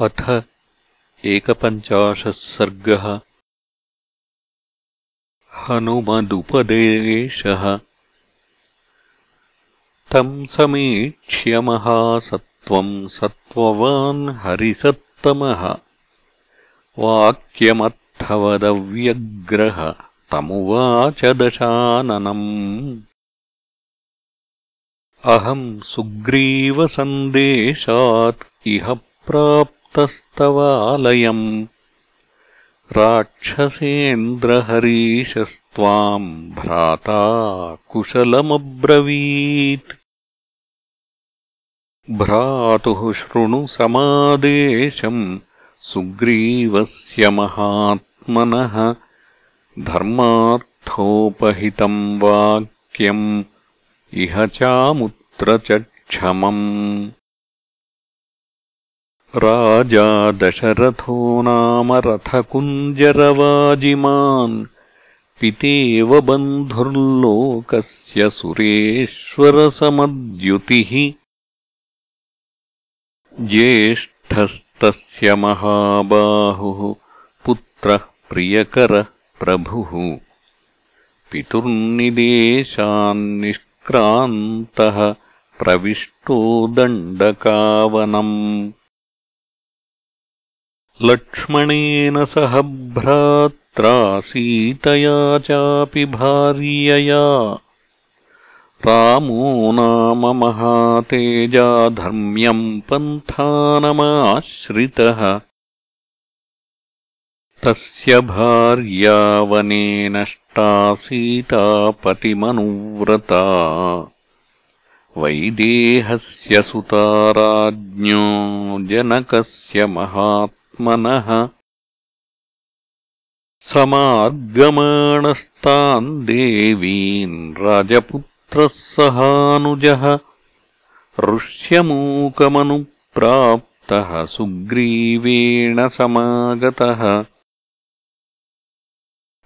अथ एकपञ्चाशः सर्गः हनुमदुपदेशः। तम् समीक्ष्य महासत्त्वम् सत्त्ववान् हरिसत्तमः। वाक्यमर्थवदव्यग्रह तमुवाच दशाननम्। अहम् सुग्रीवसन्देशात् इह प्राप्तस्तवालयम् राक्षसेन्द्रहरीशस्त्वाम् भ्राता कुशलमब्रवीत्। भ्रातुः शृणु समादेशम् सुग्रीवस्य महात्मनः। धर्मार्थोपहितम् वाक्यम् इह चामुत्र च क्षमम् राजा दशरथो नाम रथकुञ्जरवाजिमान् पितेव बन्धुर्लोकस्य सुरेश्वरसमद्युतिः। ज्येष्ठस्तस्य महाबाहुः पुत्रः प्रियकरः प्रभुः। पितुर्निदेशान्निष्क्रान्तः प्रविष्टो दण्डकावनम् लक्ष्मणेन सह भ्रात्रा सीतया चापि भार्यया। रामो नाम महातेजा धर्म्यम् पन्थानमाश्रितः। तस्य भार्यावने नष्टा सीतापतिमनुव्रता वैदेहस्य सुता राज्ञो जनकस्य महात् मनः समार्गमाणस्तान् देवीन् राजपुत्रः सहानुजः ऋष्यमूकमनुप्राप्तः सुग्रीवेण समागतः।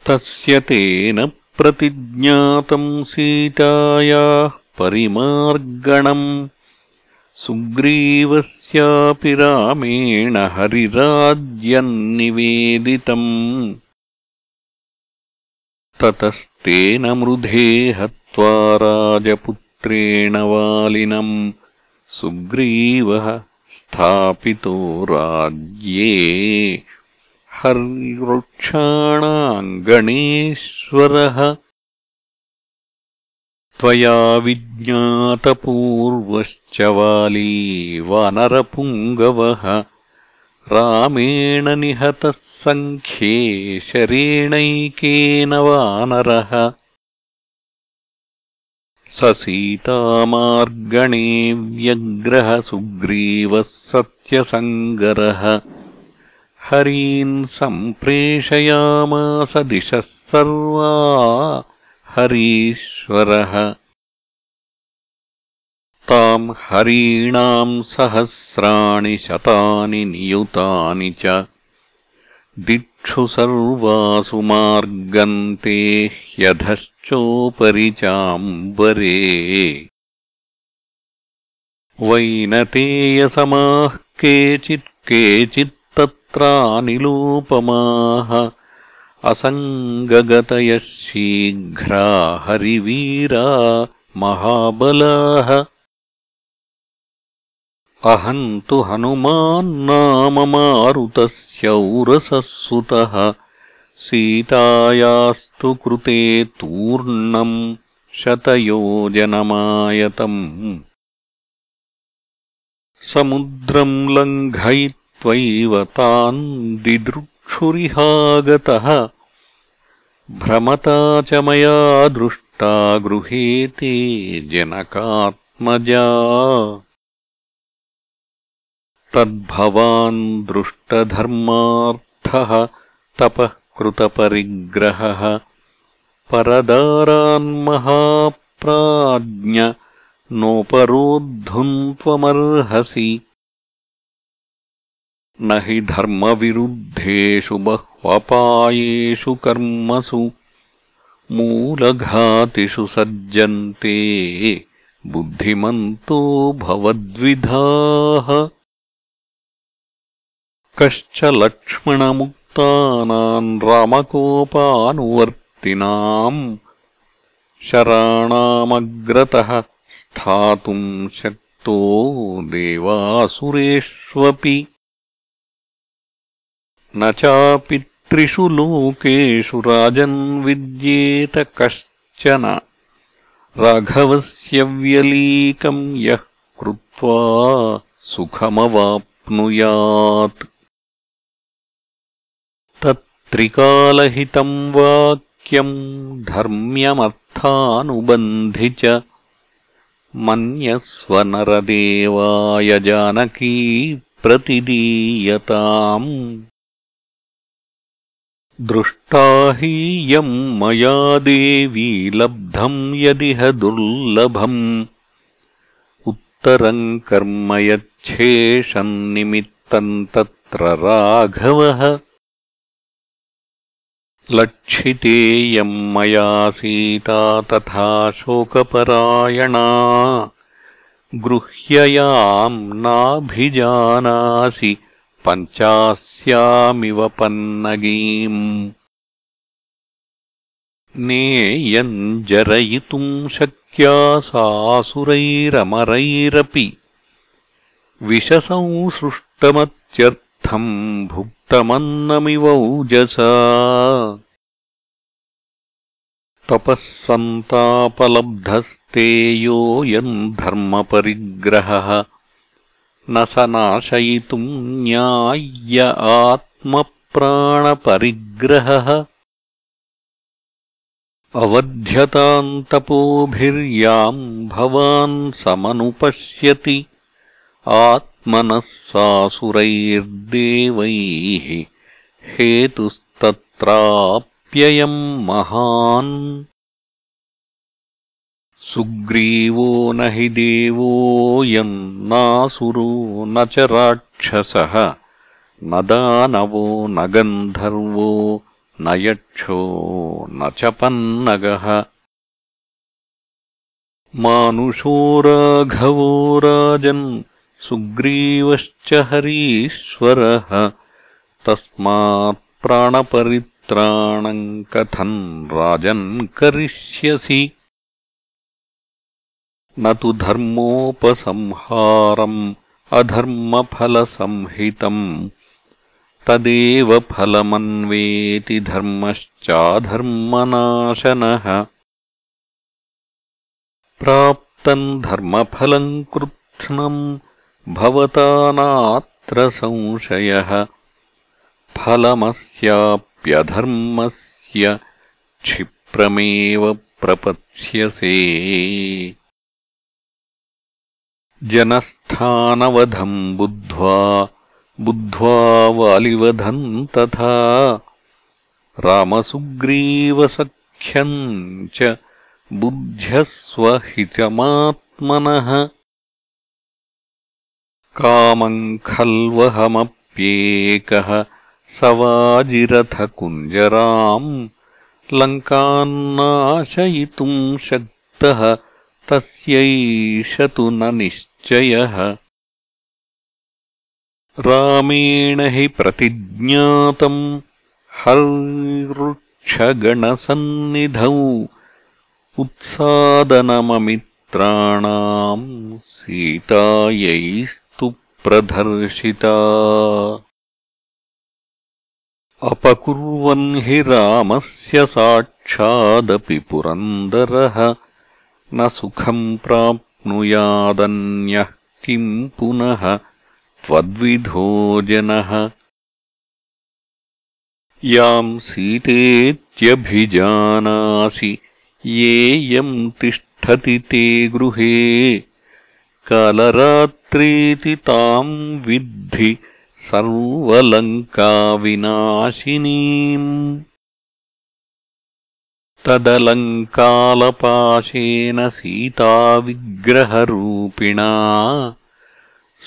तस्य तेन प्रतिज्ञातम् सीतायाः परिमार्गणम् सुग्रीवस्यापि रामेण हरिराज्यम् निवेदितम् ततस्तेन मृधे हत्वा राजपुत्रेण वालिनम्। सुग्रीवः स्थापितो राज्ये। हरिवृक्षाणाम् गणेश्वरः त्वया विज्ञातपूर्वश्च वाली वानरपुङ्गवः रामेण निहतः सङ्ख्ये शरेणैकेन वानरः। स सीतामार्गणे व्यग्रह सुग्रीवः सत्यसङ्गरः। हरीन् सम्प्रेषयामास दिशः सर्वा हरीश्वरः। ताम् हरीणाम् सहस्राणि शतानि नियुतानि च। दिक्षु सर्वासु मार्गन्ते ह्यधश्चोपरि चाम्बरे। वैनतेयसमाः केचित् केचित्तत्रानिलोपमाः असङ्गगतयः शीघ्रा हरिवीरा महाबलाः। अहम् तु हनुमान्नाम मारुतस्यौरसः सुतः सीतायास्तु कृते तूर्णम् शतयोजनमायतम्। समुद्रम् लङ्घयित्वैव तान् दिदृक्षुरिहागतः भ्रमता च मया दृष्टा गृहेते जनकात्मजा। तद्भवान् दृष्टधर्मार्थः तपः कृतपरिग्रहः परदारान्महाप्राज्ञ नोपरोद्धुम् त्वमर्हसि न हि धर्मविरुद्धेषु बह्वपायेषु कर्मसु मूलघातिषु सज्जन्ते बुद्धिमन्तो भवद्विधाः। कश्च लक्ष्मणमुक्तानाम् रामकोपानुवर्तिनाम् शराणामग्रतः स्थातुम् शक्तो देवासुरेष्वपि न चापित्रिषु लोकेषु राजन् विद्येत कश्चन। राघवस्य व्यलीकम् यः कृत्वा सुखमवाप्नुयात्। तत्त्रिकालहितम् वाक्यम् धर्म्यमर्थानुबन्धि च मन्यस्वनरदेवाय जानकी प्रतिदीयताम् दृष्टा हि यम् मया देवी लब्धम् यदिह दुर्लभम्। उत्तरम् कर्म यच्छेषन्निमित्तम् तत्र राघवः। लक्षितेयम् मया सीता तथा शोकपरायणा। गृह्ययाम् नाभिजानासि पञ्चास्यामिव पन्नगीम्। नेयम् जरयितुम् शक्या सासुरैरमरैरपि। विषसंसृष्टमत्यर्थम् भुक्तमन्नमिवौजसा तपः सन्तापलब्धस्ते योऽयम् धर्मपरिग्रहः न स नाशयितुम् न्याय्य आत्मप्राणपरिग्रहः। अवध्यतान्तपोभिर्याम् भवान् समनुपश्यति आत्मनः सासुरैर्देवैः हेतुस्तत्राप्ययम् महान् सुग्रीवो न हि देवोऽयम् नासुरो न च राक्षसः। न दानवो न गन्धर्वो न यक्षो न च पन्नगः। मानुषो राघवो राजन् सुग्रीवश्च हरीश्वरः। तस्मात् प्राणपरित्राणम् कथम् राजन् करिष्यसि न तु धर्मोपसंहारम् अधर्मफलसंहितम्। तदेव फलमन्वेति धर्मश्चाधर्मनाशनः। प्राप्तम् धर्मफलम् कृत्स्नम् भवता नात्र संशयः। फलमस्याप्यधर्मस्य क्षिप्रमेव प्रपत्स्यसे जनस्थानवधम् बुद्ध्वा बुद्ध्वा वालिवधम् तथा रामसुग्रीवसख्यम् च बुद्ध्यस्वहितमात्मनः। कामम् खल्वहमप्येकः सवाजिरथकुञ्जराम् लङ्कान्नाशयितुम् शक्तः तस्यैष तु न निश्चयः रामेण हि प्रतिज्ञातम् हर्वृक्षगणसन्निधौ उत्सादनममित्राणाम् सीतायैस्तु प्रदर्शिता। अपकुर्वन् हि रामस्य साक्षादपि पुरन्दरः। न सुखम् प्राप्नुयादन्यः किम् पुनः? त्वद्विधो जनः। याम् सीतेत्यभिजानासि येयम् तिष्ठति ते गृहे। कालरात्रीति ताम् विद्धि सर्वलङ्काविनाशिनीम् तदलङ्कालपाशेन सीताविग्रहरूपिणा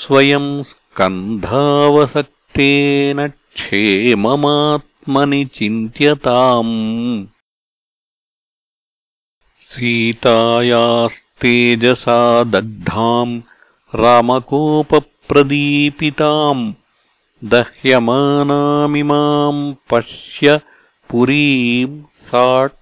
स्वयम् स्कन्धावसक्तेन क्षेममात्मनि चिन्त्यताम्। सीतायास्तेजसा दग्धाम् रामकोपप्रदीपिताम् दह्यमानामिमाम् पश्य पुरीम् साट्टप्रतोलिकाम्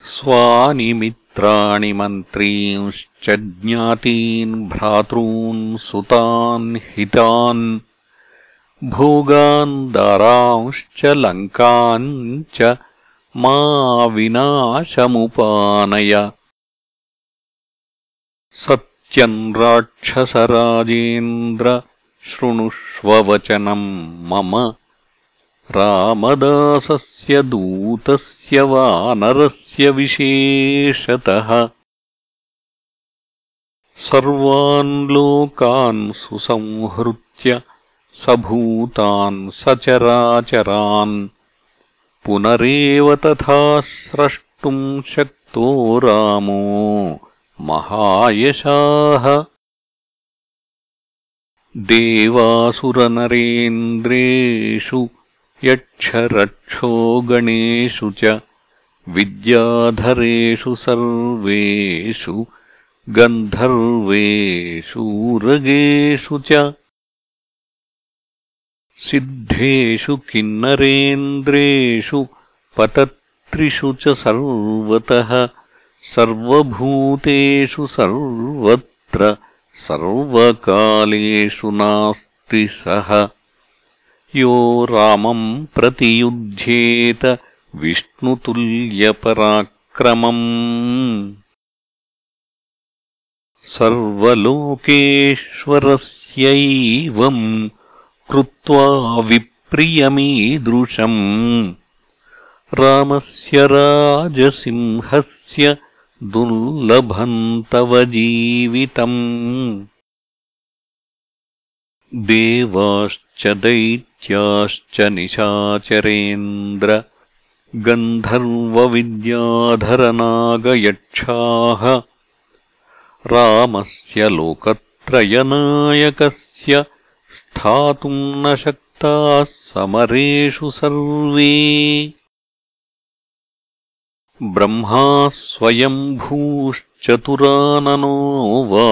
स्वानि मित्राणि मन्त्रींश्च ज्ञातीन् भ्रातॄन् सुतान् हितान्। भोगान् दारांश्च लङ्कान् च मा विनाशमुपानय। सत्यम् राक्षसराजेन्द्र शृणुष्ववचनम् मम रामदासस्य दूतस्य वानरस्य विशेषतः। सर्वान् लोकान् सुसंहृत्य सभूतान् सचराचरान् पुनरेव तथा स्रष्टुम् शक्तो रामो महायशाः। देवासुरनरेन्द्रेषु यक्षरक्षो गणेषु च विद्याधरेषु सर्वेषु गन्धर्वेषूरगेषु च सिद्धेषु किन्नरेन्द्रेषु पतत्रिषु च सर्वतः सर्वभूतेषु सर्वत्र सर्वकालेषु नास्ति सः यो रामम् प्रतियुध्येत विष्णुतुल्यपराक्रमम्। सर्वलोकेश्वरस्यैवम् कृत्वा विप्रियमीदृशम्। रामस्य राजसिंहस्य दुर्लभम् तव जीवितम्। देवाश्च दैत्याश्च निशाचरेन्द्र गन्धर्वविद्याधरनागयक्षाः रामस्य लोकत्रयनायकस्य स्थातुम् न शक्ताः समरेषु सर्वे। ब्रह्मा स्वयम्भूश्चतुराननो वा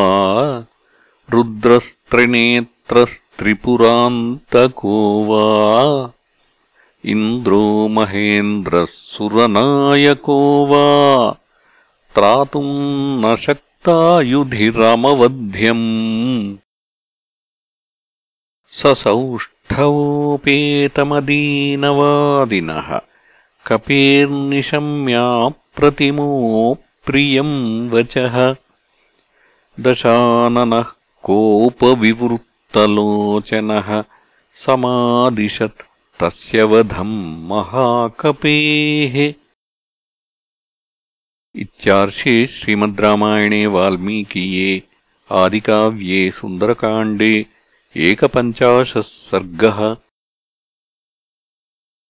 रुद्रस्त्रिनेत्रस्त्रिपुरान्तको वा इन्द्रो महेन्द्रः सुरनायको वा त्रातुम् न शक्तायुधिरमवध्यम्। सौष्ठवोपेतमदीनवादिनः कपेर्निशम्याप्रतिमो प्रियम् वचः। दशाननः कोपविवृत्तलोचनः समादिशत् तस्य वधम् महाकपेः। इत्यार्षे श्रीमद्रामायणे वाल्मीकीये आदिकाव्ये सुन्दरकाण्डे एकपञ्चाशः सर्गः